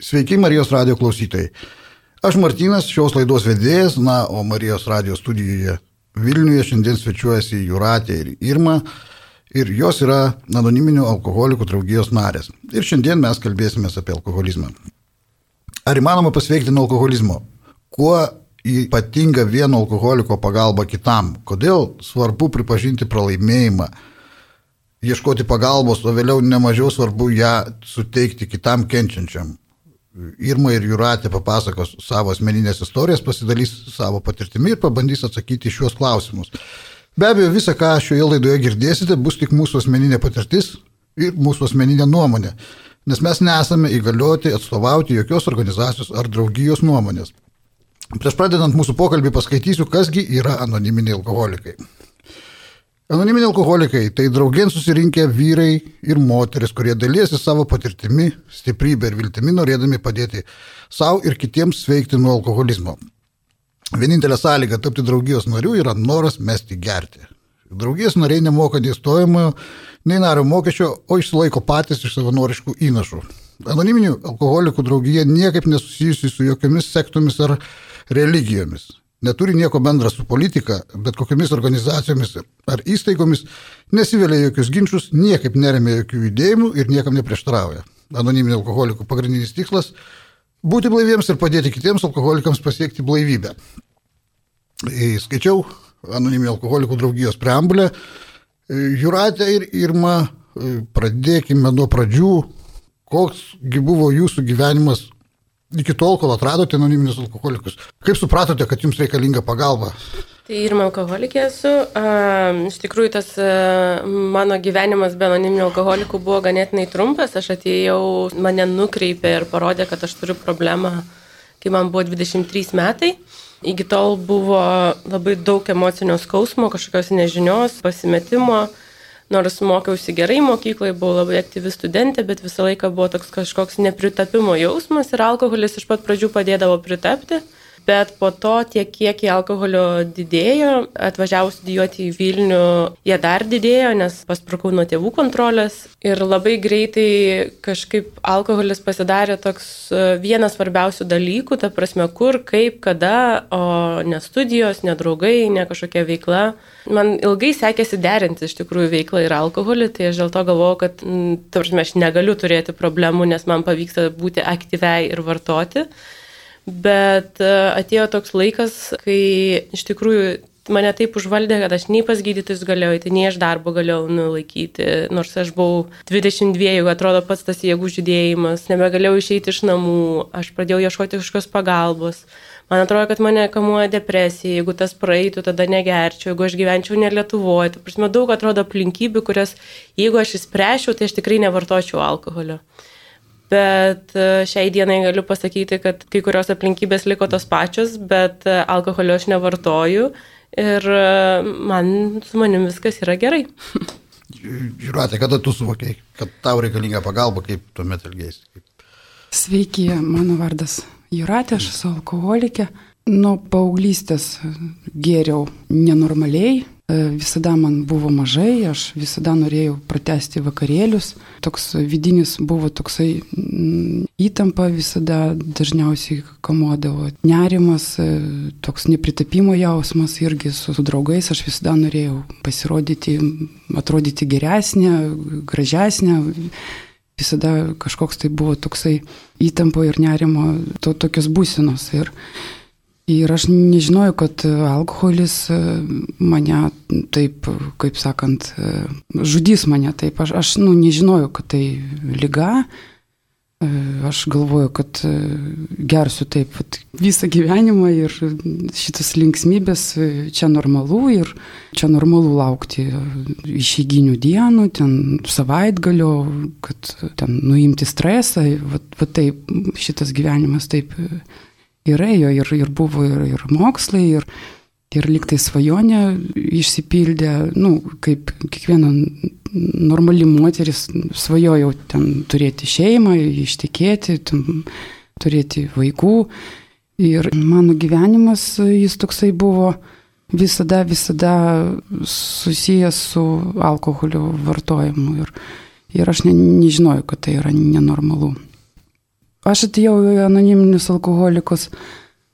Sveiki Marijos radio klausytojai. Aš Martinas, šios laidos vedėjas, na, o Marijos radio studijoje Vilniuje šiandien svečiuojasi Juratė ir Irma ir jos yra anoniminių alkoholikų draugijos narės. Ir šiandien mes kalbėsime apie alkoholizmą. Ar įmanoma pasveikti nuo alkoholizmo? Kuo ypatinga vieno alkoholiko pagalba kitam? Kodėl svarbu pripažinti pralaimėjimą? Ieškoti pagalbos, o vėliau nemažiau svarbu ją suteikti kitam kenčiančiam. Irma ir Juratė papasakos savo asmeninės istorijas, pasidalys savo patirtimi ir pabandys atsakyti šiuos klausimus. Be abejo, visa, ką šioje laidoje girdėsite, bus tik mūsų asmeninė patirtis ir mūsų asmeninė nuomonė, nes mes nesame įgalioti atstovauti jokios organizacijos ar draugijos nuomonės. Prieš pradedant mūsų pokalbį paskaitysiu, kasgi yra anoniminiai alkoholikai. Anoniminiai alkoholikai - tai draugien susirinkę vyrai ir moteris, kurie dalyjasi savo patirtimi, stiprybę ir viltimi, norėdami padėti savo ir kitiems sveikti nuo alkoholizmo. Vienintelė sąlyga tapti draugijos narių yra noras mesti gerti. Draugijos nariai nemoka nei stojamojo, nei nario mokesčio, o išsilaiko patys iš savanoriškų įnašų. Anoniminių alkoholikų draugija niekaip nesusijusi su jokiomis sektomis ar religijomis neturi nieko bendra su politika, bet kokiamis organizacijomis ar įstaigomis, nesivelia jokius ginčius, niekaip neremia jokių judėjimų ir niekam neprieštarauja. Anoniminio alkoholikų pagrindinis tikslas - būti blaiviems ir padėti kitiems alkoholikams pasiekti blaivybę. Skaičiau anoniminio alkoholikų draugijos preambulę. Juratė ir Irma, pradėkime nuo pradžių, koksgi buvo jūsų gyvenimas iki tol, kol atradote anoniminius alkoholikus? Kaip supratote, kad jums reikalinga pagalba? Tai ir alkoholikė esu. Iš tikrųjų, tas mano gyvenimas be anoniminių alkoholikų buvo ganėtinai trumpas. Aš atėjau, mane nukreipė ir parodė, kad aš turiu problemą, kai man buvo 23 metai. Iki tol buvo labai daug emocinio skausmo, kažkokios nežinios, pasimetimo nors mokiausi gerai mokykloje, buvau labai aktyvi studentė, bet visą laiką buvo toks kažkoks nepritapimo jausmas ir alkoholis iš pat pradžių padėdavo pritapti bet po to tie kiekiai alkoholio didėjo, atvažiavau studijuoti į Vilnių, jie dar didėjo, nes pasprukau nuo tėvų kontrolės ir labai greitai kažkaip alkoholis pasidarė toks e, vienas svarbiausių dalykų, ta prasme, kur, kaip, kada, o ne studijos, ne draugai, ne kažkokia veikla. Man ilgai sekėsi derinti iš tikrųjų veiklą ir alkoholį, tai aš dėl to galvojau, kad, ta prasme, aš negaliu turėti problemų, nes man pavyksta būti aktyviai ir vartoti. Bet e, atėjo toks laikas, kai iš tikrųjų mane taip užvaldė, kad aš nei pas gydytojus galėjau eiti, nei aš darbo galėjau nulaikyti, nors aš buvau 22, atrodo pats tas jėgų žydėjimas, nebegalėjau išeiti iš namų, aš pradėjau ieškoti kažkokios pagalbos. Man atrodo, kad mane kamuoja depresija, jeigu tas praeitų, tada negerčiau, jeigu aš gyvenčiau ne Lietuvoje. Tai prasme, daug atrodo aplinkybių, kurias jeigu aš įspręšiau, tai aš tikrai nevartočiau alkoholio bet e, šiai dienai galiu pasakyti, kad kai kurios aplinkybės liko tos pačios, bet e, alkoholio aš nevartoju ir e, man su manim viskas yra gerai. Žiūrėte, kada tu suvokiai, kad tau reikalinga pagalba, kaip tuomet elgėsi? Sveiki, mano vardas Juratė, aš esu alkoholikė. Nuo paauglystės gėriau nenormaliai, visada man buvo mažai, aš visada norėjau pratesti vakarėlius. Toks vidinis buvo toksai įtampa visada dažniausiai kamuodavo. Nerimas, toks nepritapimo jausmas irgi su, su draugais. Aš visada norėjau pasirodyti, atrodyti geresnė, gražesnė. Visada kažkoks tai buvo toksai įtampo ir nerimo, to, tokios būsenos. Ir, Ir aš nežinojau, kad alkoholis e, mane taip, kaip sakant, žudys mane taip. Aš, aš nu, nežinojau, kad tai lyga. Aš galvoju, kad gersiu taip vat, visą gyvenimą ir šitas linksmybės čia normalu ir čia normalu laukti išeiginių dienų, ten savaitgalio, kad ten nuimti stresą. Vat, vat taip, šitas gyvenimas taip ir ėjo, ir, ir buvo ir, ir mokslai, ir, ir liktai svajonė išsipildė, nu, kaip kiekviena normali moteris svajojau ten turėti šeimą, ištikėti, ten, turėti vaikų. Ir mano gyvenimas jis toksai buvo visada, visada susijęs su alkoholio vartojimu. Ir, ir aš ne, nežinojau, kad tai yra nenormalu. Aš atėjau į anoniminius alkoholikus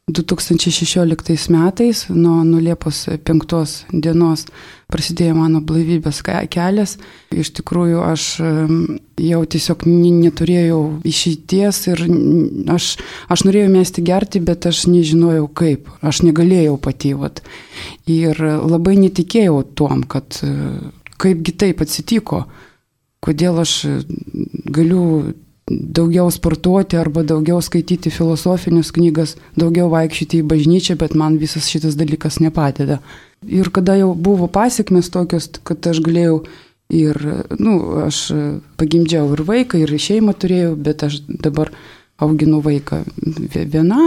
2016 metais, nuo, nuo Liepos 5 dienos prasidėjo mano blaivybės kelias. Iš tikrųjų, aš jau tiesiog neturėjau išeities ir aš, aš norėjau mesti gerti, bet aš nežinojau kaip, aš negalėjau pati. Vat. Ir labai netikėjau tuom, kad kaipgi taip atsitiko, kodėl aš galiu daugiau sportuoti arba daugiau skaityti filosofinius knygas, daugiau vaikščioti į bažnyčią, bet man visas šitas dalykas nepadeda. Ir kada jau buvo pasiekmes tokios, kad aš galėjau ir, na, nu, aš pagimdžiau ir vaiką, ir šeimą turėjau, bet aš dabar auginu vaiką viena,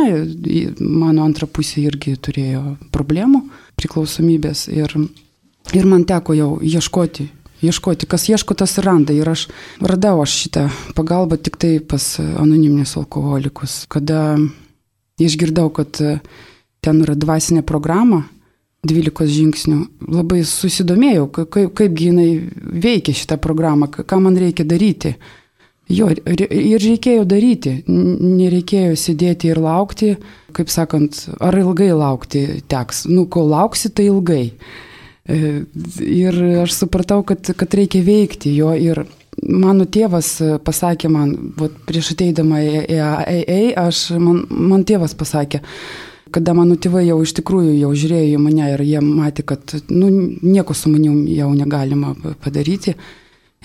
mano antra pusė irgi turėjo problemų, priklausomybės ir, ir man teko jau ieškoti ieškoti, kas ieško, tas randa. Ir aš radau aš šitą pagalbą tik tai pas anoniminius alkoholikus, kada išgirdau, kad ten yra dvasinė programa, 12 žingsnių. Labai susidomėjau, kaip, kaip jinai veikia šitą programą, ką man reikia daryti. Jo, ir reikėjo daryti, nereikėjo sėdėti ir laukti, kaip sakant, ar ilgai laukti teks. Nu, kol lauksi, tai ilgai. Ir aš supratau, kad, kad reikia veikti jo ir mano tėvas pasakė man, vat, prieš ateidama į AA, aš, man, man tėvas pasakė, kada mano tėvai jau iš tikrųjų jau žiūrėjo į mane ir jie matė, kad nu, nieko su manim jau negalima padaryti.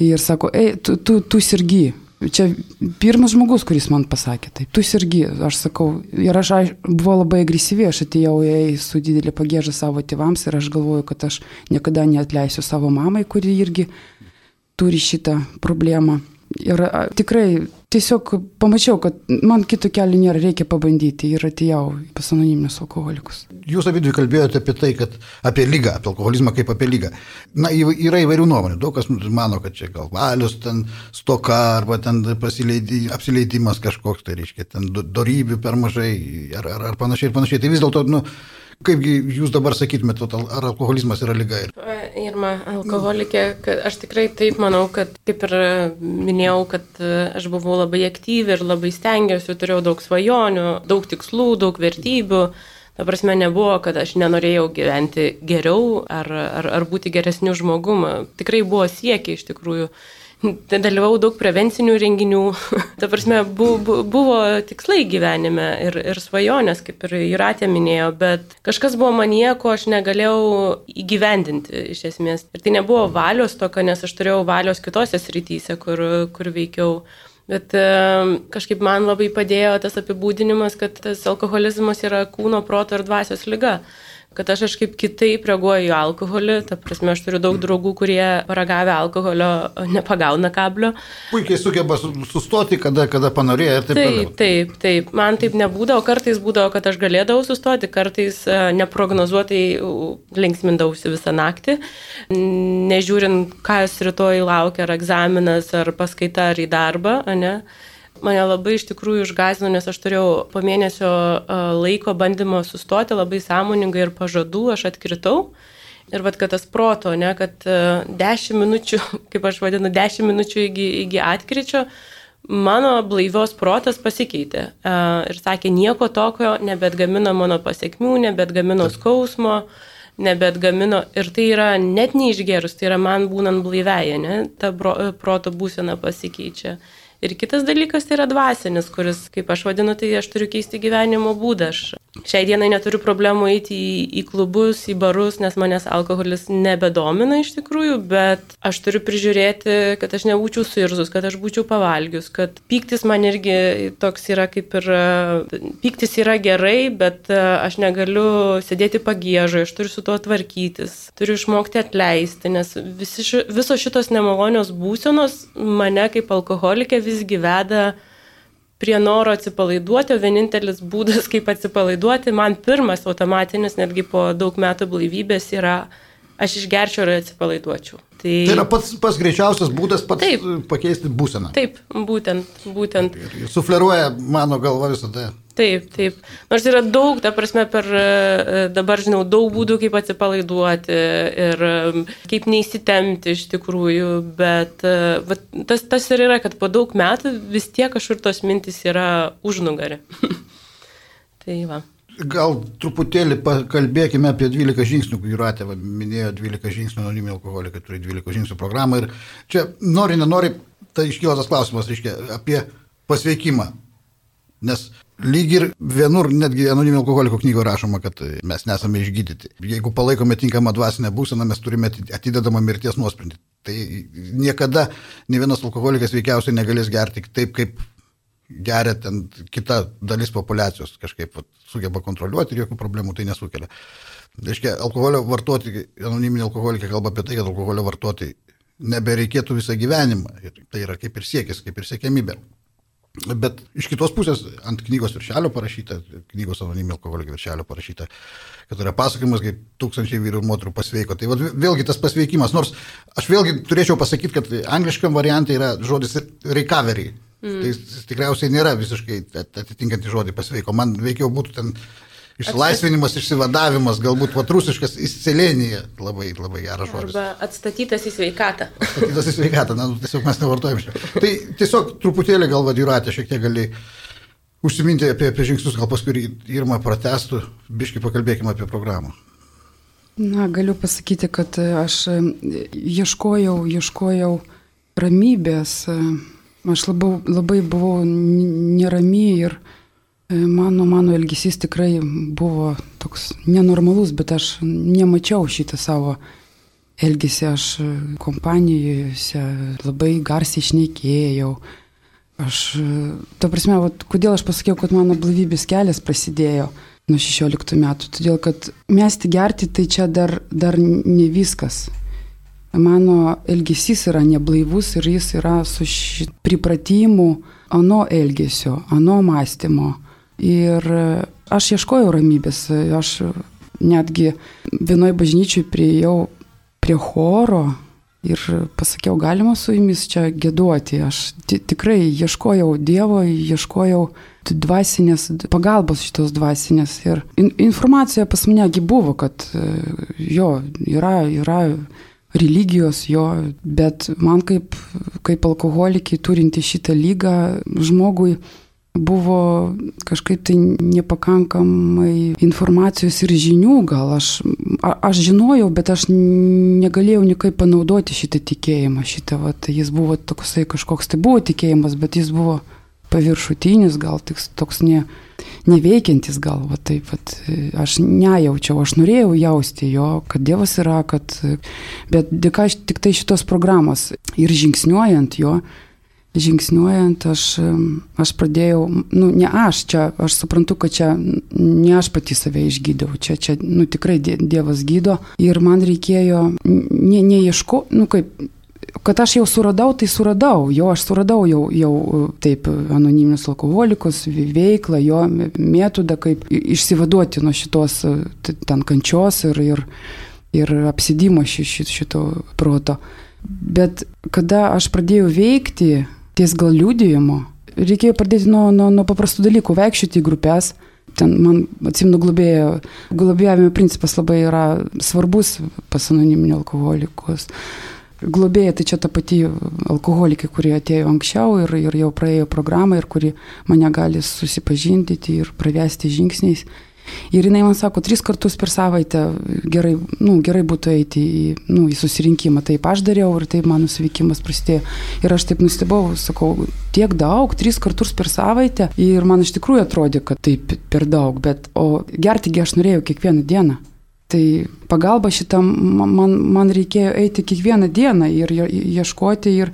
Ir sako, ei, tu, tu, tu sirgy, Čia pirmas žmogus, kuris man pasakė, taip, tu irgi, aš sakau, ir aš, aš buvau labai agresyvi, aš atėjau į su didelį pagėžą savo tėvams ir aš galvoju, kad aš niekada neatleisiu savo mamai, kuri irgi turi šitą problemą. Ir tikrai tiesiog pamačiau, kad man kito kelio nėra, reikia pabandyti ir atėjau pas anoniminius alkoholikus. Jūs abi dvi kalbėjote apie tai, kad apie lygą, apie alkoholizmą kaip apie lygą. Na, yra įvairių nuomonių. Daug kas mano, kad čia gal valius ten stoka arba ten apsileidimas kažkoks, tai reiškia, ten darybių per mažai ar, ar, ar panašiai ir panašiai. Tai vis dėlto, nu, Kaipgi jūs dabar sakytumėte, ar alkoholizmas yra lyga? Irma, alkoholikė, aš tikrai taip manau, kad kaip ir minėjau, kad aš buvau labai aktyvi ir labai stengiausi, turėjau daug svajonių, daug tikslų, daug vertybių. Ta prasme, nebuvo, kad aš nenorėjau gyventi geriau ar, ar, ar būti geresniu žmogumi. Tikrai buvo siekiai iš tikrųjų dalyvau daug prevencinių renginių. Ta prasme, bu, bu, buvo tikslai gyvenime ir, ir svajonės, kaip ir Juratė minėjo, bet kažkas buvo manie, ko aš negalėjau įgyvendinti iš esmės. Ir tai nebuvo valios tokio, nes aš turėjau valios kitose srityse, kur, kur veikiau. Bet kažkaip man labai padėjo tas apibūdinimas, kad tas alkoholizmas yra kūno, proto ir dvasios lyga kad aš kažkaip kitaip reaguoju į alkoholį, ta prasme, aš turiu daug draugų, kurie paragavę alkoholio nepagauna kablio. Puikiai sugeba sustoti, kada, kada panorėjo ir taip taip. Taip, taip, taip. Man taip nebūdavo, kartais būdavo, kad aš galėdavau sustoti, kartais e, neprognozuotai linksmindavausi visą naktį, nežiūrint, kas rytoj laukia, ar egzaminas, ar paskaita, ar į darbą, ne mane labai iš tikrųjų išgazino, nes aš turėjau po mėnesio laiko bandymo sustoti labai sąmoningai ir pažadų, aš atkritau. Ir vad, kad tas proto, ne, kad 10 minučių, kaip aš vadinu, 10 minučių iki, iki atkričio, mano blaivios protas pasikeitė. Ir sakė, nieko tokio nebetgamino mano pasiekmių, nebetgamino skausmo, nebetgamino. Ir tai yra net neišgerus, tai yra man būnant blaivėje, ne, ta proto būsena pasikeičia. Ir kitas dalykas tai yra dvasinis, kuris, kaip aš vadinu, tai aš turiu keisti gyvenimo būdą. Aš šiai dienai neturiu problemų eiti į, į klubus, į barus, nes manęs alkoholis nebedomina iš tikrųjų, bet aš turiu prižiūrėti, kad aš nebūčiau suirzus, kad aš būčiau pavalgius, kad pyktis man irgi toks yra kaip ir, pyktis yra gerai, bet aš negaliu sėdėti pagėžoje, aš turiu su tuo tvarkytis, turiu išmokti atleisti, nes visi, visos šitos nemalonios būsenos mane kaip alkoholikė vis visgi veda prie noro atsipalaiduoti, o vienintelis būdas, kaip atsipalaiduoti, man pirmas automatinis, netgi po daug metų blaivybės, yra aš išgerčiau ir atsipalaiduočiau. Tai, tai yra pats, pats greičiausias būdas pats taip, pakeisti būseną. Taip, būtent. būtent. Ir, ir sufleruoja mano galva visada. Taip, taip. Nors yra daug, ta prasme, per e, dabar žinau, daug būdų, kaip atsipalaiduoti ir e, kaip neįsitemti iš tikrųjų, bet e, va, tas, tas ir yra, kad po daug metų vis tiek kažkur tos mintis yra užnugarė. tai va. Gal truputėlį pakalbėkime apie 12 žingsnių, Juratė minėjo 12 žingsnių anoniminio alkoholikai, turi 12 žingsnių programą ir čia nori, nenori, tai iškyla tas klausimas, reiškia, apie pasveikimą. Nes lyg ir vienur netgi anoniminio alkoholiko knygoje rašoma, kad mes nesame išgydyti. Jeigu palaikome tinkamą dvasinę būseną, mes turime atidedamą mirties nuosprendį. Tai niekada ne vienas alkoholikas veikiausiai negalės gerti taip, kaip geria ten kita dalis populacijos kažkaip vat, sugeba kontroliuoti ir jokių problemų tai nesukelia. Reiškia, alkoholio vartoti, anoniminė alkoholikė kalba apie tai, kad alkoholio vartoti nebereikėtų visą gyvenimą. Ir tai yra kaip ir siekis, kaip ir siekėmybė. Bet iš kitos pusės ant knygos viršelio parašyta, knygos anoniminio alkoholikio viršelio parašyta, kad yra pasakojimas, kaip tūkstančiai vyrų ir moterų pasveiko. Tai vėlgi tas pasveikimas, nors aš vėlgi turėčiau pasakyti, kad angliškam variantui yra žodis recovery. Mm. Tai tikriausiai nėra visiškai atitinkantį žodį pasveiko. Man veikiau būtų ten išsilaisvinimas, išsivadavimas, galbūt vatrusiškas įsicelenija, labai, labai geras žodis. Arba atstatytas į sveikatą. Atstatytas į sveikatą, na, nu, tiesiog mes nevartojame šio. Tai tiesiog truputėlį gal vadiratė šiek tiek gali užsiminti apie, apie žingsnius, gal paskui Irma pratestų, biškai pakalbėkime apie programą. Na, galiu pasakyti, kad aš ieškojau, ieškojau ramybės Aš labai, labai buvau nerami ir e, mano, mano elgesys tikrai buvo toks nenormalus, bet aš nemačiau šitą savo elgesį. Aš kompanijose labai garsiai išnekėjau. Aš, ta prasme, vat, kodėl aš pasakiau, kad mano blaivybės kelias prasidėjo nuo 16 metų. Todėl, kad mesti gerti tai čia dar, dar ne viskas mano elgesys yra neblaivus ir jis yra su pripratimu ano elgesio, ano mąstymo. Ir aš ieškojau ramybės, aš netgi vienoj bažnyčiai prieėjau prie choro ir pasakiau, galima su jumis čia gėduoti. Aš tikrai ieškojau Dievo, ieškojau dvasinės pagalbos šitos dvasinės. Ir in informacija pas manegi buvo, kad jo yra, yra religijos jo, bet man kaip, kaip alkoholikai turinti šitą lygą žmogui buvo kažkaip tai nepakankamai informacijos ir žinių gal. Aš, a, aš žinojau, bet aš negalėjau niekaip panaudoti šitą tikėjimą. Šitą, vat, jis buvo toksai kažkoks, tai buvo tikėjimas, bet jis buvo paviršutinis, gal tik toks ne, neveikiantis gal, va taip, va, aš nejaučiau, aš norėjau jausti jo, kad Dievas yra, kad, bet dėka tik tai šitos programos ir žingsniuojant jo, žingsniuojant, aš, aš pradėjau, nu, ne aš čia, aš suprantu, kad čia ne aš pati save išgydau, čia, čia, nu, tikrai Dievas gydo ir man reikėjo, ne, neieško, nu, kaip, kad aš jau suradau, tai suradau, jo aš suradau jau, jau taip anoniminius alkoholikus, veiklą, jo metodą, kaip išsivaduoti nuo šitos ten kančios ir, ir, ir apsidimo šito, šito proto. Bet kada aš pradėjau veikti ties gal liūdėjimo, reikėjo pradėti nuo, nuo, nuo paprastų dalykų, vaikščioti į grupės. Ten man, atsimnu, globėjo, globėjavimo principas labai yra svarbus pas anoniminio alkoholikus globėja, tai čia ta pati alkoholikė, kurie atėjo anksčiau ir, ir jau praėjo programą ir kuri mane gali susipažindyti ir pravesti žingsniais. Ir jinai man sako, tris kartus per savaitę gerai, nu, gerai būtų eiti į, nu, į susirinkimą. Taip aš dariau ir taip mano suveikimas prasidėjo. Ir aš taip nustebau, sakau, tiek daug, tris kartus per savaitę. Ir man iš tikrųjų atrodė, kad taip per daug, bet o gertigi aš norėjau kiekvieną dieną. Tai pagalba šitam man, man reikėjo eiti kiekvieną dieną ir ieškoti ir,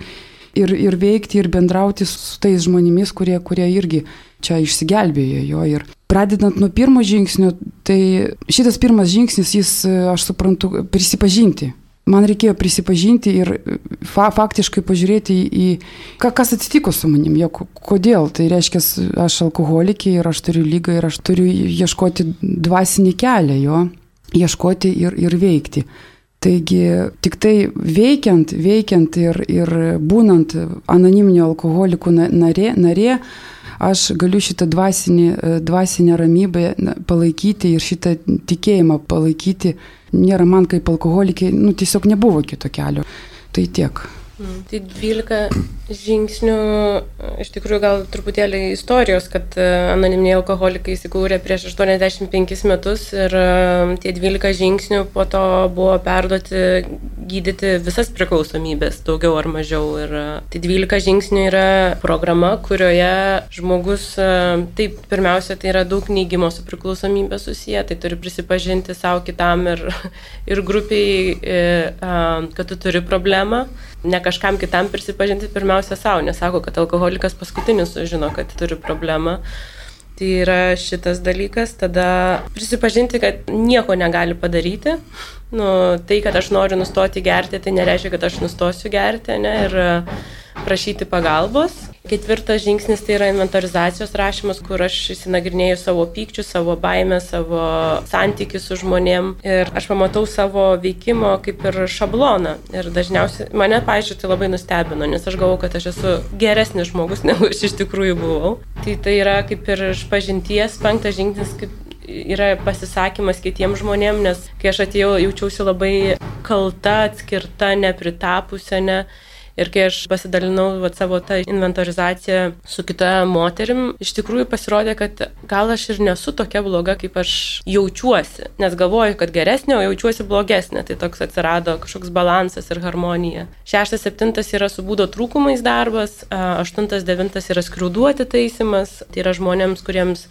ir, ir veikti ir bendrauti su tais žmonėmis, kurie, kurie irgi čia išsigelbėjo jo. Ir pradedant nuo pirmo žingsnio, tai šitas pirmas žingsnis, jis, aš suprantu, prisipažinti. Man reikėjo prisipažinti ir fa faktiškai pažiūrėti į, ką, kas atsitiko su manim, jo, kodėl. Tai reiškia, aš alkoholikė ir aš turiu lygą ir aš turiu ieškoti dvasinį kelią jo ieškoti ir, ir veikti. Tai Taigi tik tai veikiant, veikiant ir, ir būnant anoniminio alkoholikų narė, narė aš galiu šitą dvasinį, dvasinę ramybę palaikyti ir šitą tikėjimą palaikyti. Nėra man kaip alkoholikė, nu tiesiog nebuvo kito kelio. Tai tiek. Mm. Tai 12 žingsnių, iš tikrųjų gal truputėlį istorijos, kad e, anoniminiai alkoholikai įsikūrė prieš 85 metus ir e, tie 12 žingsnių po to buvo perduoti gydyti visas priklausomybės, daugiau ar mažiau. Ir e, tai 12 žingsnių yra programa, kurioje žmogus, taip, pirmiausia, tai yra daug neįgymo su priklausomybė susiję, tai turi prisipažinti savo kitam ir, ir grupiai, kad tu turi problemą ne kažkam kitam prisipažinti pirmiausia savo, nes sako, kad alkoholikas paskutinis sužino, kad turi problemą. Tai yra šitas dalykas, tada prisipažinti, kad nieko negali padaryti. Nu, tai, kad aš noriu nustoti gerti, tai nereiškia, kad aš nustosiu gerti, ne, ir prašyti pagalbos. Ketvirtas žingsnis tai yra inventorizacijos rašymas, kur aš įsinagrinėjau savo pykčių, savo baimę, savo santykių su žmonėm ir aš pamatau savo veikimo kaip ir šabloną. Ir dažniausiai mane, pažiūrėjau, tai labai nustebino, nes aš galvau, kad aš esu geresnis žmogus, negu aš iš tikrųjų buvau. Tai tai yra kaip ir išpažinties penktas žingsnis, kaip yra pasisakymas kitiems žmonėms, nes kai aš atėjau, jaučiausi labai kalta, atskirta, nepritapusią, ne. Ir kai aš pasidalinau vat, savo tą inventorizaciją su kita moterim, iš tikrųjų pasirodė, kad gal aš ir nesu tokia bloga, kaip aš jaučiuosi. Nes galvoju, kad geresnė, o jaučiuosi blogesnė. Tai toks atsirado kažkoks balansas ir harmonija. Šeštas, septintas yra su būdo trūkumais darbas, aštuntas, devintas yra skriuduoti taisimas. Tai yra žmonėms, kuriems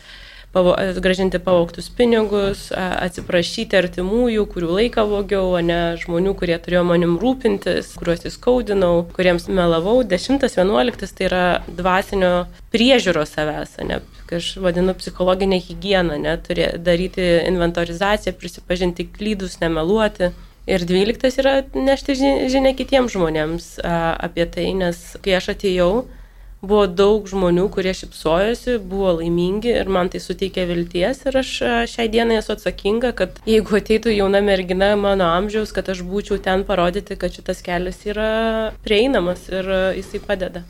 pavo, gražinti pavoktus pinigus, atsiprašyti artimųjų, kurių laiką vogiau, o ne žmonių, kurie turėjo manim rūpintis, kuriuos įskaudinau, kuriems melavau. 10-11 tai yra dvasinio priežiūros savęs, ne, aš vadinu psichologinę higieną, ne, turė, daryti inventorizaciją, prisipažinti klydus, nemeluoti. Ir dvyliktas yra nešti žinę kitiems žmonėms a, apie tai, nes kai aš atėjau, buvo daug žmonių, kurie šipsojosi, buvo laimingi ir man tai suteikė vilties ir aš šiai dienai esu atsakinga, kad jeigu ateitų jauna mergina mano amžiaus, kad aš būčiau ten parodyti, kad šitas kelias yra prieinamas ir jisai padeda.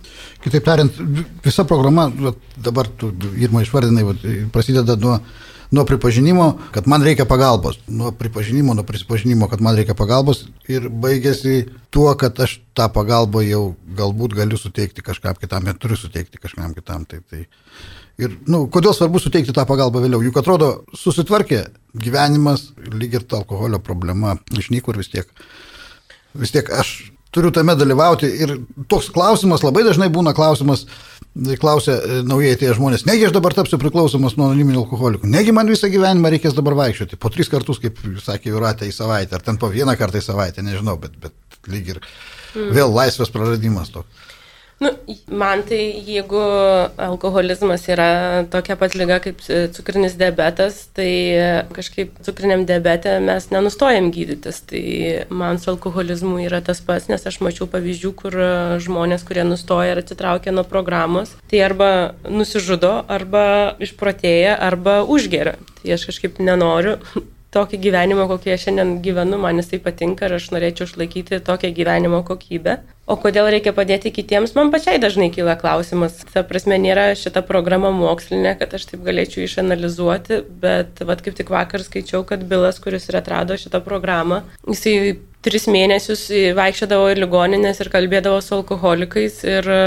Kitaip tariant, visa programa, dabar tu Irma išvardinai, prasideda nuo nuo pripažinimo, kad man reikia pagalbos, nuo pripažinimo, nuo prisipažinimo, kad man reikia pagalbos ir baigėsi tuo, kad aš tą pagalbą jau galbūt galiu suteikti kažkam kitam ir turiu suteikti kažkam kitam. Tai, tai. Ir, nu, kodėl svarbu suteikti tą pagalbą vėliau? Juk atrodo, susitvarkė gyvenimas, lyg ir ta alkoholio problema išnyko ir vis tiek, vis tiek aš turiu tame dalyvauti. Ir toks klausimas labai dažnai būna klausimas, klausia e, naujai tie žmonės, negi aš dabar tapsiu priklausomas nuo anoniminių alkoholikų, negi man visą gyvenimą reikės dabar vaikščioti, po tris kartus, kaip sakė Juratė, į savaitę, ar ten po vieną kartą į savaitę, nežinau, bet, bet lyg ir mm. vėl laisvės praradimas toks. Nu, man tai jeigu alkoholizmas yra tokia pat lyga kaip cukrinis diabetas, tai kažkaip cukriniam diabete mes nenustojam gydytis. Tai man su alkoholizmu yra tas pats, nes aš mačiau pavyzdžių, kur žmonės, kurie nustoja ir atsitraukia nuo programos, tai arba nusižudo, arba išprotėja, arba užgeria. Tai aš kažkaip nenoriu tokį gyvenimą, kokį aš šiandien gyvenu, man jisai patinka ir aš norėčiau išlaikyti tokią gyvenimo kokybę. O kodėl reikia padėti kitiems, man pačiai dažnai kyla klausimas. Ta prasme, nėra šita programa mokslinė, kad aš taip galėčiau išanalizuoti, bet vat, kaip tik vakar skaičiau, kad Bilas, kuris ir atrado šitą programą, jisai tris mėnesius vaikščiodavo į ligoninės ir kalbėdavo su alkoholikais ir e,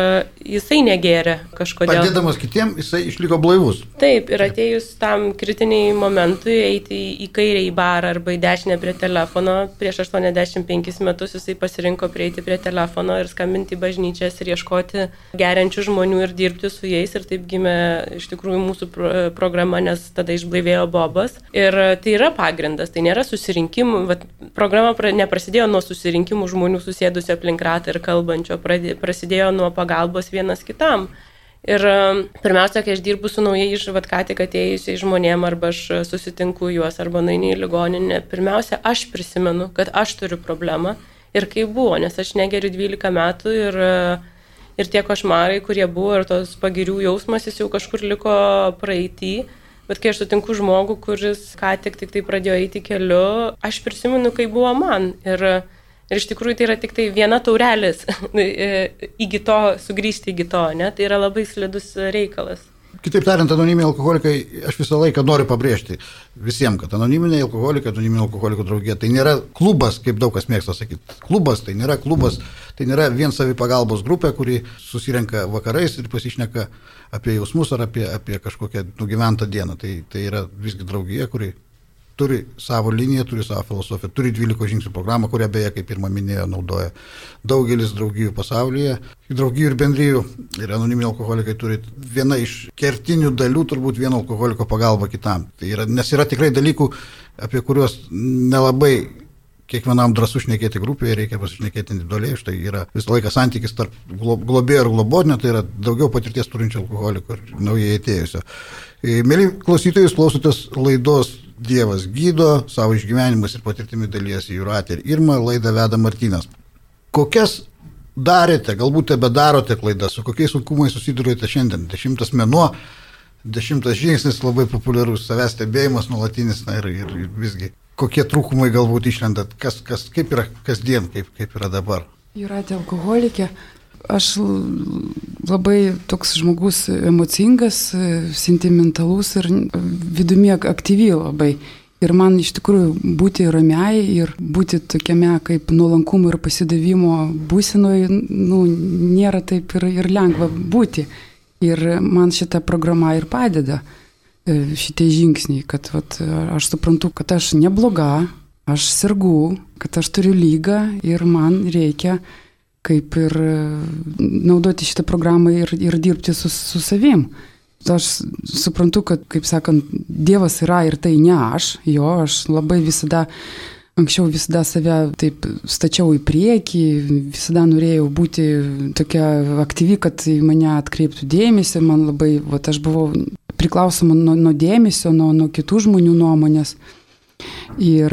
jisai negėrė kažkodėl. Padėdamas kitiems, jisai išliko blaivus. Taip, ir atėjus tam kritiniai momentui eiti į kairę į barą arba į dešinę prie telefono, prieš 85 metus jisai pasirinko prieiti prie telefono ir skambinti į bažnyčias ir ieškoti geriančių žmonių ir dirbti su jais ir taip gimė iš tikrųjų mūsų programa, nes tada išblaivėjo Bobas. Ir tai yra pagrindas, tai nėra susirinkimų, Vat, programa neprasidėjo neprasidėjo nuo susirinkimų žmonių susėdusių aplink ratą ir kalbančio, prasidėjo nuo pagalbos vienas kitam. Ir um, pirmiausia, kai aš dirbu su naujai iš vat ką tik atėjusiai žmonėm, arba aš susitinku juos, arba naini į ligoninę, pirmiausia, aš prisimenu, kad aš turiu problemą ir kaip buvo, nes aš negeriu 12 metų ir, ir tie košmarai, kurie buvo ir tos pagirių jausmas, jis jau kažkur liko praeitį Bet kai aš sutinku žmogų, kuris ką tik tik tai pradėjo eiti keliu, aš prisimenu, kai buvo man. Ir, ir iš tikrųjų tai yra tik tai viena taurelis iki to, sugrįžti iki to, ne? Tai yra labai slidus reikalas. Kitaip tariant, anoniminiai alkoholikai, aš visą laiką noriu pabrėžti visiems, kad anoniminiai alkoholikai, anoniminiai alkoholikų draugė, tai nėra klubas, kaip daug kas mėgsta sakyti. Klubas tai nėra klubas, tai nėra vien savi pagalbos grupė, kuri susirenka vakarais ir pasišneka apie jausmus ar apie, apie kažkokią nugyventą dieną. Tai, tai yra visgi draugija, kuri turi savo liniją, turi savo filosofiją, turi 12 žingsnių programą, kurią beje, kaip pirmą minėjo, naudoja daugelis draugijų pasaulyje. Draugijų ir bendryjų ir anoniminiai alkoholikai turi viena iš kertinių dalių, turbūt vieno alkoholiko pagalba kitam. Tai yra, nes yra tikrai dalykų, apie kuriuos nelabai kiekvienam drąsu šnekėti grupėje, reikia pasišnekėti individualiai, štai yra visą laiką santykis tarp globėjo ir globodinio, tai yra daugiau patirties turinčio alkoholiko ir naujai atėjusio. E, mėly klausytojai, klausotės laidos Dievas gydo, savo išgyvenimus ir patirtimi dalyjasi Juratė ir Irma, laidą veda Martinas. Kokias darėte, galbūt tebe darote klaidas, su kokiais sunkumais susidurėte šiandien? Dešimtas menuo, dešimtas žingsnis labai populiarus, savęs stebėjimas nuolatinis na, ir, ir, ir visgi. Kokie trūkumai galbūt išlendat, kas, kas, kaip yra kasdien, kaip, kaip yra dabar? Juratė alkoholikė, Aš labai toks žmogus emocingas, sentimentalus ir vidumi aktyvi labai. Ir man iš tikrųjų būti ramiai ir būti tokiame kaip nuolankumo ir pasidavimo būsinoje, nu, nėra taip ir, ir lengva būti. Ir man šita programa ir padeda, e, šitie žingsniai, kad vat, aš suprantu, kad aš nebloga, aš sergu, kad aš turiu lygą ir man reikia kaip ir e, naudoti šitą programą ir, ir dirbti su, su savim. Aš suprantu, kad, kaip sakant, Dievas yra ir tai ne aš, jo, aš labai visada, anksčiau visada save taip stačiau į priekį, visada norėjau būti tokia aktyvi, kad į mane atkreiptų dėmesį, man labai, va, aš buvau priklausoma nuo, nuo dėmesio, nuo, nuo kitų žmonių nuomonės. Ir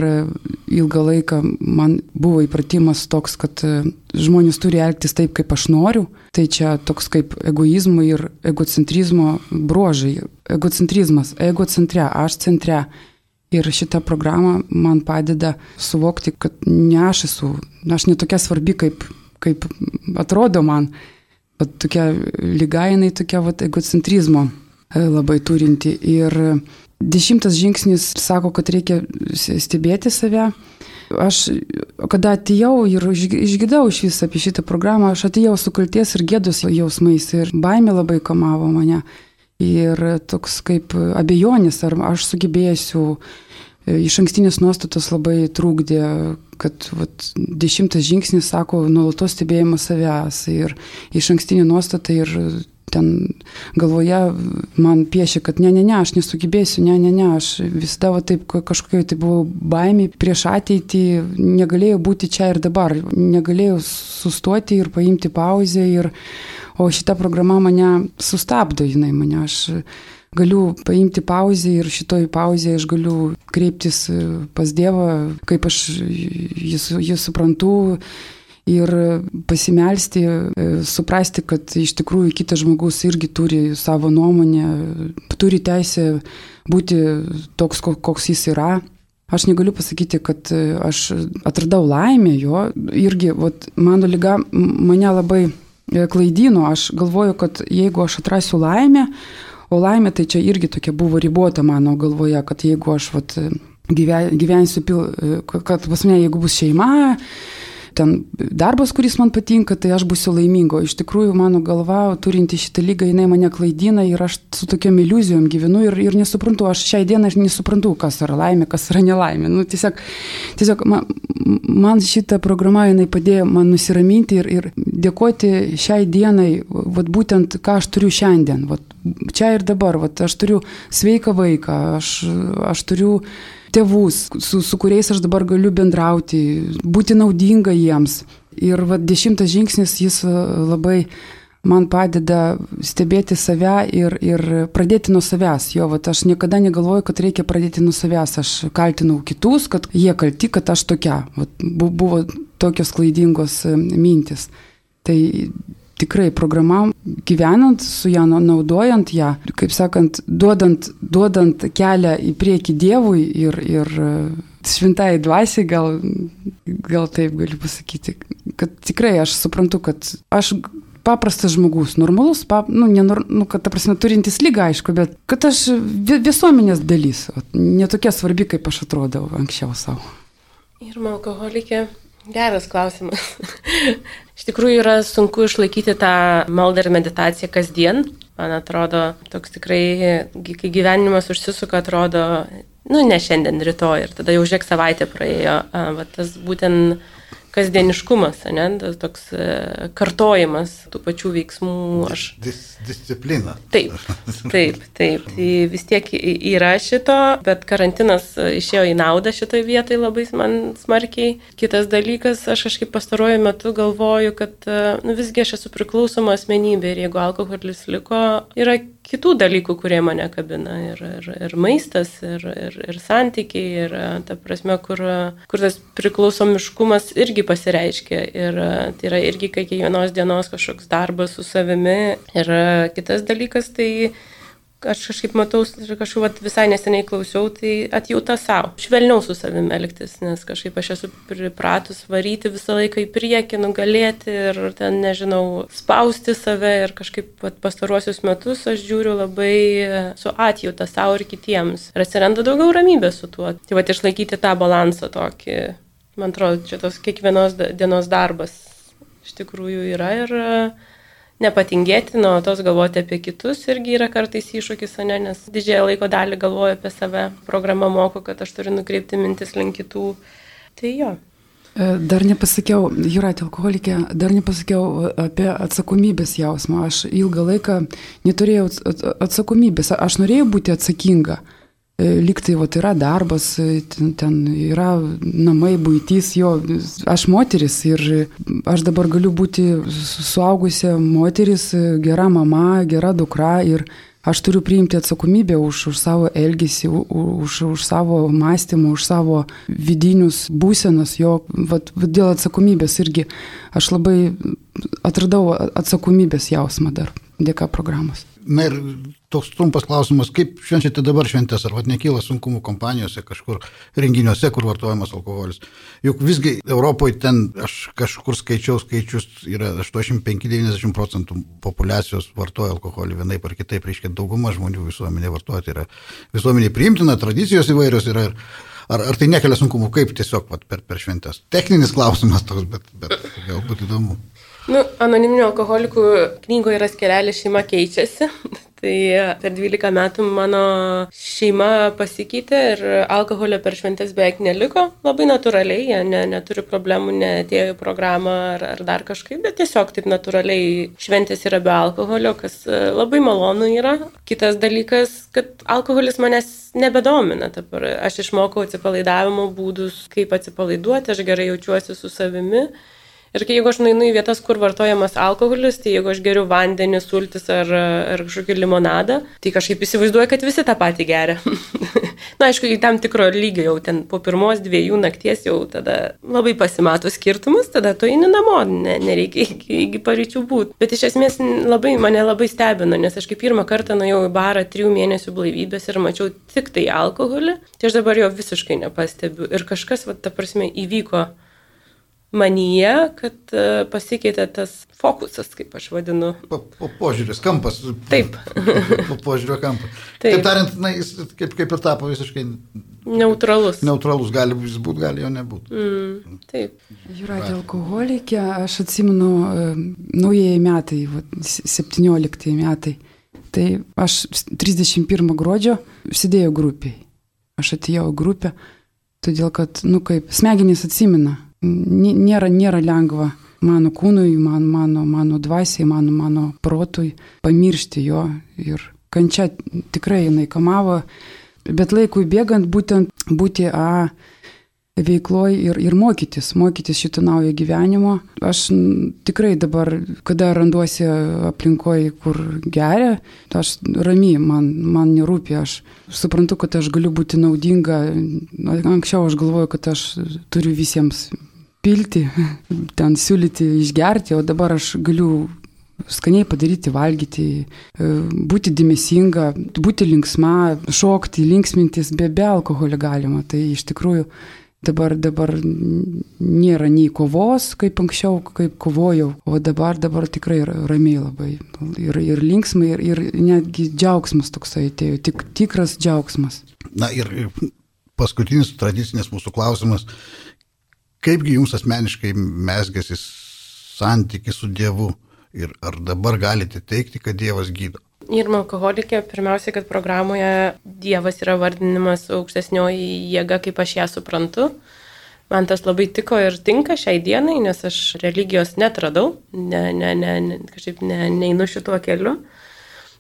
ilgą laiką man buvo įpratimas toks, kad e, žmonės turi elgtis taip, kaip aš noriu. Tai čia toks kaip egoizmo ir egocentrizmo bruožai. Egocentrizmas, ego centre, aš centre. Ir šita programa man padeda suvokti, kad ne aš esu, aš netokia svarbi, kaip, kaip atrodo man. Bet tokia lyga jinai tokia vat, egocentrizmo e, labai turinti. Ir Dešimtas žingsnis sako, kad reikia stebėti save. Aš, kada atėjau ir išgidau iš vis apie šitą programą, aš atėjau su kalties ir gėdos jausmais ir baimė labai kamavo mane. Ir toks kaip abejonis, ar aš sugebėsiu, e, iš ankstinės nuostatos labai trūkdė, kad vat, dešimtas žingsnis sako nuolatos stebėjimas savęs ir iš ankstinė nuostata ir ten galvoje man piešia, kad ne, ne, ne, aš nesugebėsiu, ne, ne, ne, aš visada va, taip kažkokia tai buvau baimė prieš ateitį, negalėjau būti čia ir dabar, negalėjau sustoti ir paimti pauzę, ir, o šita programa mane sustabdo, jinai mane, aš galiu paimti pauzę ir šitoj pauzėje aš galiu kreiptis pas Dievą, kaip aš jį, jį suprantu ir pasimelsti, e, suprasti, kad iš tikrųjų kitas žmogus irgi turi savo nuomonę, turi teisę būti toks, koks jis yra. Aš negaliu pasakyti, kad e, aš atradau laimę jo, irgi vat, mano lyga mane labai e, klaidino, aš galvoju, kad jeigu aš atrasiu laimę, o laimė tai čia irgi tokia buvo ribota mano galvoje, kad jeigu aš vat, gyvensiu, kad pas mane jeigu bus šeima, ten darbas, kuris man patinka, tai aš būsiu laimingo. Iš tikrųjų, mano galva, turinti šitą lygą, jinai mane klaidina ir aš su tokiam iliuzijom gyvenu ir, ir nesuprantu, aš šiai dienai aš nesuprantu, kas yra laimė, kas yra nelaimė. Nu, tiesiog tiesiog man, man šita programa, jinai padėjo man nusiraminti ir, ir dėkoti šiai dienai, vat, būtent ką aš turiu šiandien, vat, čia ir dabar, vat, aš turiu sveiką vaiką, aš, aš turiu tėvus, su, su kuriais aš dabar galiu bendrauti, būti naudinga jiems. Ir va, dešimtas žingsnis jis e, labai man padeda stebėti save ir, ir pradėti nuo savęs. Jo, va, aš niekada negalvoju, kad reikia pradėti nuo savęs. Aš kaltinau kitus, kad jie kalti, kad aš tokia. Va, buvo tokios klaidingos e, mintis. Tai tikrai programa, gyvenant su ją, naudojant ją, kaip sakant, duodant, duodant kelią į priekį Dievui ir, ir e, šventai dvasiai, gal, gal taip galiu pasakyti, kad tikrai aš suprantu, kad aš paprastas žmogus, normalus, pap, nu, nenor, nu, kad, ta prasme, turintis lygą, aišku, bet kad aš visuomenės dalis, netokia svarbi, kaip aš atrodau anksčiau savo. Ir alkoholikė Geras klausimas. Iš tikrųjų yra sunku išlaikyti tą maldą ir meditaciją kasdien. Man atrodo, toks tikrai, kai gyvenimas užsisuka, atrodo, nu ne šiandien, rytoj ir tada jau žiek savaitė praėjo. Va, tas būtent kasdieniškumas, ne, tas toks e, kartojimas tų pačių veiksmų. Aš... Dis, disciplina. Taip, taip, taip. Tai vis tiek yra šito, bet karantinas išėjo į naudą šitoj vietai labai man smarkiai. Kitas dalykas, aš kažkaip pastaruoju metu galvoju, kad e, nu, visgi aš esu priklausoma asmenybė ir jeigu alkoholis liko, yra kitų dalykų, kurie mane kabina. Ir, ir, ir maistas, ir, ir, ir santykiai, ir ta prasme, kur, kur tas priklausomiškumas irgi pasireiškia. Ir tai yra irgi kiekvienos dienos kažkoks darbas su savimi. Ir kitas dalykas, tai aš kažkaip matau, kažkaip vat, visai neseniai klausiau, tai atjauta savo. Švelniau su savimi elgtis, nes kažkaip aš esu pripratus varyti visą laiką į priekį, nugalėti ir ten, nežinau, spausti save ir kažkaip pastaruosius metus aš žiūriu labai su atjauta savo ir kitiems. Ir atsiranda daugiau ramybės su tuo. Tai vat išlaikyti tą balansą tokį, man atrodo, čia tos kiekvienos dienos darbas iš tikrųjų yra ir nepatingėti, nuo tos galvoti apie kitus irgi yra kartais iššūkis, ne, nes didžiąją laiko dalį galvoju apie save, programa moko, kad aš turiu nukreipti mintis link kitų. Tai jo. E, dar nepasakiau, Juratė alkoholikė, dar nepasakiau apie atsakomybės jausmą. Aš ilgą laiką neturėjau atsakomybės, aš norėjau būti atsakinga. E, Liktai, va, yra darbas, e, ten, ten yra namai, būtys, jo, aš moteris ir aš dabar galiu būti suaugusia moteris, gera mama, gera dukra ir aš turiu priimti atsakomybę už, už savo elgesį, už, už savo mąstymą, už savo vidinius būsenas, jo, va, dėl atsakomybės irgi aš labai atradau atsakomybės jausmą dar dėka programos. Na ir toks trumpas klausimas, kaip švenčiate dabar šventės, ar vat nekyla sunkumų kompanijose kažkur, renginiuose, kur vartojamas alkoholis. Juk visgi Europoje ten, aš kažkur skaičiau skaičius, yra 85-90 procentų populacijos vartoja alkoholį vienaip ar kitaip, reiškia dauguma žmonių visuomenė vartoja, tai yra visuomenė priimtina, tradicijos įvairios yra. Ar, ar tai nekelia sunkumų, kaip tiesiog vat, per, per šventės? Techninis klausimas toks, bet, bet galbūt įdomu. Nu, anoniminių alkoholikų knygoje yra skelelis šeima keičiasi. Tai per 12 metų mano šeima pasikeitė ir alkoholio per šventės beveik neliko. Labai natūraliai, jie ne, neturi problemų, netėjo į programą ar, ar dar kažkaip, bet tiesiog taip natūraliai šventės yra be alkoholio, kas e, labai malonu yra. Kitas dalykas, kad alkoholis manęs nebedomina. Dabar aš išmokau atsipalaidavimo būdus, kaip atsipalaiduoti, aš gerai jaučiuosi su savimi. Ir kai jeigu aš nueinu į vietas, kur vartojamas alkoholis, tai jeigu aš geriu vandenį, sultis ar, ar kažkokį limonadą, tai kažkaip įsivaizduoju, kad visi tą patį geria. Na, aišku, į tam tikro lygio jau ten po pirmos dviejų nakties jau tada labai pasimato skirtumas, tada tu eini namo, ne, nereikia iki, iki paryčių būti. Bet iš esmės labai, mane labai stebino, nes aš kaip pirmą kartą nuėjau į barą trijų mėnesių blaivybės ir mačiau tik tai alkoholį, tai aš dabar jo visiškai nepastebiu. Ir kažkas, va, ta prasme, įvyko manyje, kad e, pasikeitė tas fokusas, kaip aš vadinu. Po, po požiūris, kampas. Taip. po požiūrio kampas. Taip. Taip tariant, na, jis kaip, kaip ir tapo visiškai neutralus. Neutralus gali jis būti, gali jo nebūti. Mm, taip. Jūratė alkoholikė, aš atsimenu e, naujieji metai, va, 17 metai. Tai aš 31 gruodžio sėdėjau grupiai. Aš atėjau grupę, todėl kad, nu kaip, smegenys atsimena nėra, nėra lengva mano kūnui, man, mano, mano dvasiai, mano, mano protui pamiršti jo ir kančia tikrai jinai kamavo, bet laikui bėgant būtent būti A veikloj ir, ir mokytis, mokytis šito naujo gyvenimo. Aš tikrai dabar, kada randuosi aplinkoje, kur geria, aš ramiai, man, man nerūpi, aš suprantu, kad aš galiu būti naudinga. Anksčiau aš galvoju, kad aš turiu visiems pilti, ten siūlyti išgerti, o dabar aš galiu skaniai padaryti, valgyti, e, būti dėmesinga, būti linksma, šokti, linksmintis, be, be alkoholio galima. Tai iš tikrųjų dabar, dabar nėra nei kovos, kaip anksčiau, kaip kovojau, o dabar, dabar tikrai ramiai labai. Ir, ir linksmai, ir, ir netgi džiaugsmas toksai atėjo, tik tikras džiaugsmas. Na ir paskutinis tradicinis mūsų klausimas. Kaipgi jums asmeniškai mesgėsi santykis su Dievu ir ar dabar galite teikti, kad Dievas gydo? Irma alkoholikė, pirmiausia, kad programoje Dievas yra vardinimas aukštesnioji jėga, kaip aš ją suprantu. Man tas labai tiko ir tinka šiai dienai, nes aš religijos netradau, ne, ne, ne, ne, kažkaip ne, neinu šituo keliu.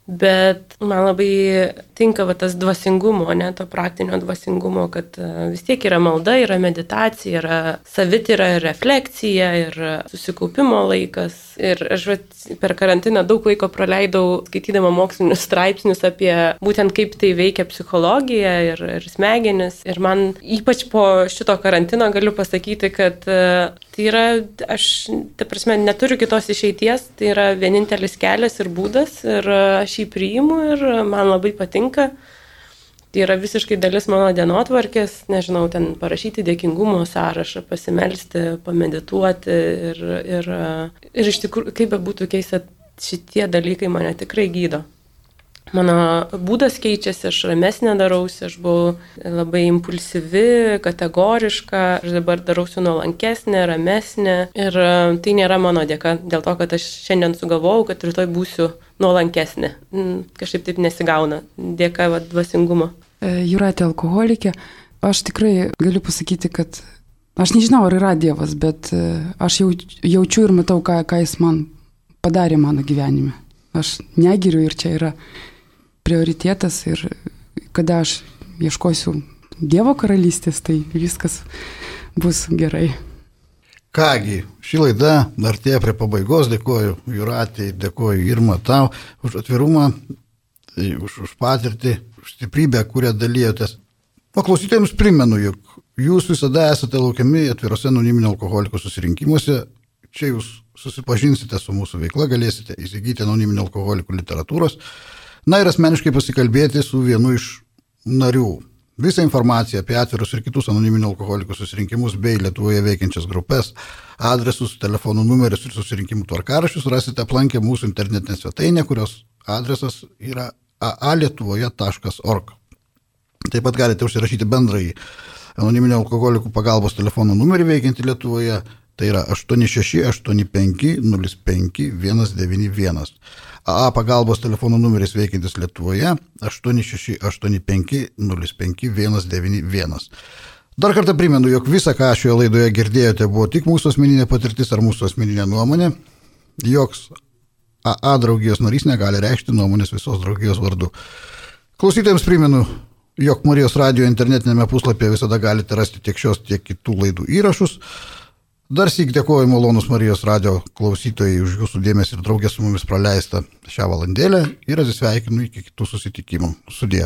Bet man labai tinka va, tas dvasingumo, ne to praktinio dvasingumo, kad e, vis tiek yra malda, yra meditacija, yra savityra, refleksija ir susikaupimo laikas. Ir aš va, per karantiną daug laiko praleidau skaitydama mokslinius straipsnius apie būtent kaip tai veikia psichologija ir, ir smegenis. Ir man ypač po šito karantino galiu pasakyti, kad e, tai yra, aš, ta prasme, neturiu kitos išeities, tai yra vienintelis kelias ir būdas. Ir aš jį priimu ir man labai patinka. Tai yra visiškai dalis mano dienotvarkės, nežinau, ten parašyti dėkingumo sąrašą, pasimelsti, pamedituoti ir, ir, ir iš tikrųjų, kaip be būtų keista, šitie dalykai mane tikrai gydo. Mano būdas keičiasi, aš ramesnė darausi, aš buvau labai impulsyvi, kategoriška, aš dabar darausi nuolankesnė, ramesnė ir e, tai nėra mano dėka, dėl to, kad aš šiandien sugalvojau, kad rytoj būsiu nuolankesnė. Kažkaip taip nesigauna, dėka va, dvasingumo. E, Juratė alkoholikė, aš tikrai galiu pasakyti, kad aš nežinau, ar yra Dievas, bet e, aš jau, jaučiu ir matau, ką, ką jis man padarė mano gyvenime. Aš negiriu ir čia yra prioritetas ir kada aš ieškosiu Dievo karalystės, tai viskas bus gerai. Kągi, ši laida artėja prie pabaigos, dėkoju Juratėjai, dėkoju Irma tau už atvirumą, tai už, už patirtį, už stiprybę, kurią dalyjotės. O klausytėjams primenu, jog jūs visada esate laukiami atvirose anoniminio alkoholikų susirinkimuose. Čia jūs susipažinsite su mūsų veikla, galėsite įsigyti anoniminio alkoholikų literatūros Na ir asmeniškai pasikalbėti su vienu iš narių. Visą informaciją apie atvirus ir kitus anoniminių alkoholikų susirinkimus bei Lietuvoje veikiančias grupės, adresus, telefonų numerius ir susirinkimų tvarkarašius rasite aplankę mūsų internetinę svetainę, kurios adresas yra aalietuvoje.org. Taip pat galite užsirašyti bendrąjį anoniminio alkoholikų pagalbos telefono numerį veikiantį Lietuvoje, tai yra 8685 05 191. AA pagalbos telefono numeris veikiantis Lietuvoje 8685-05-191. Dar kartą primenu, jog visa, ką šioje laidoje girdėjote, buvo tik mūsų asmeninė patirtis ar mūsų asmeninė nuomonė. Joks AA draugijos narys negali reikšti nuomonės visos draugijos vardu. Klausytėjams primenu, jog Marijos radio internetinėme puslapyje visada galite rasti tiek šios, tiek kitų laidų įrašus. Dar sėk dėkoju malonus Marijos radio klausytojai už jūsų dėmesį ir draugę su mumis praleistą šią valandėlę ir atsisveikinu iki kitų susitikimų. Sudė.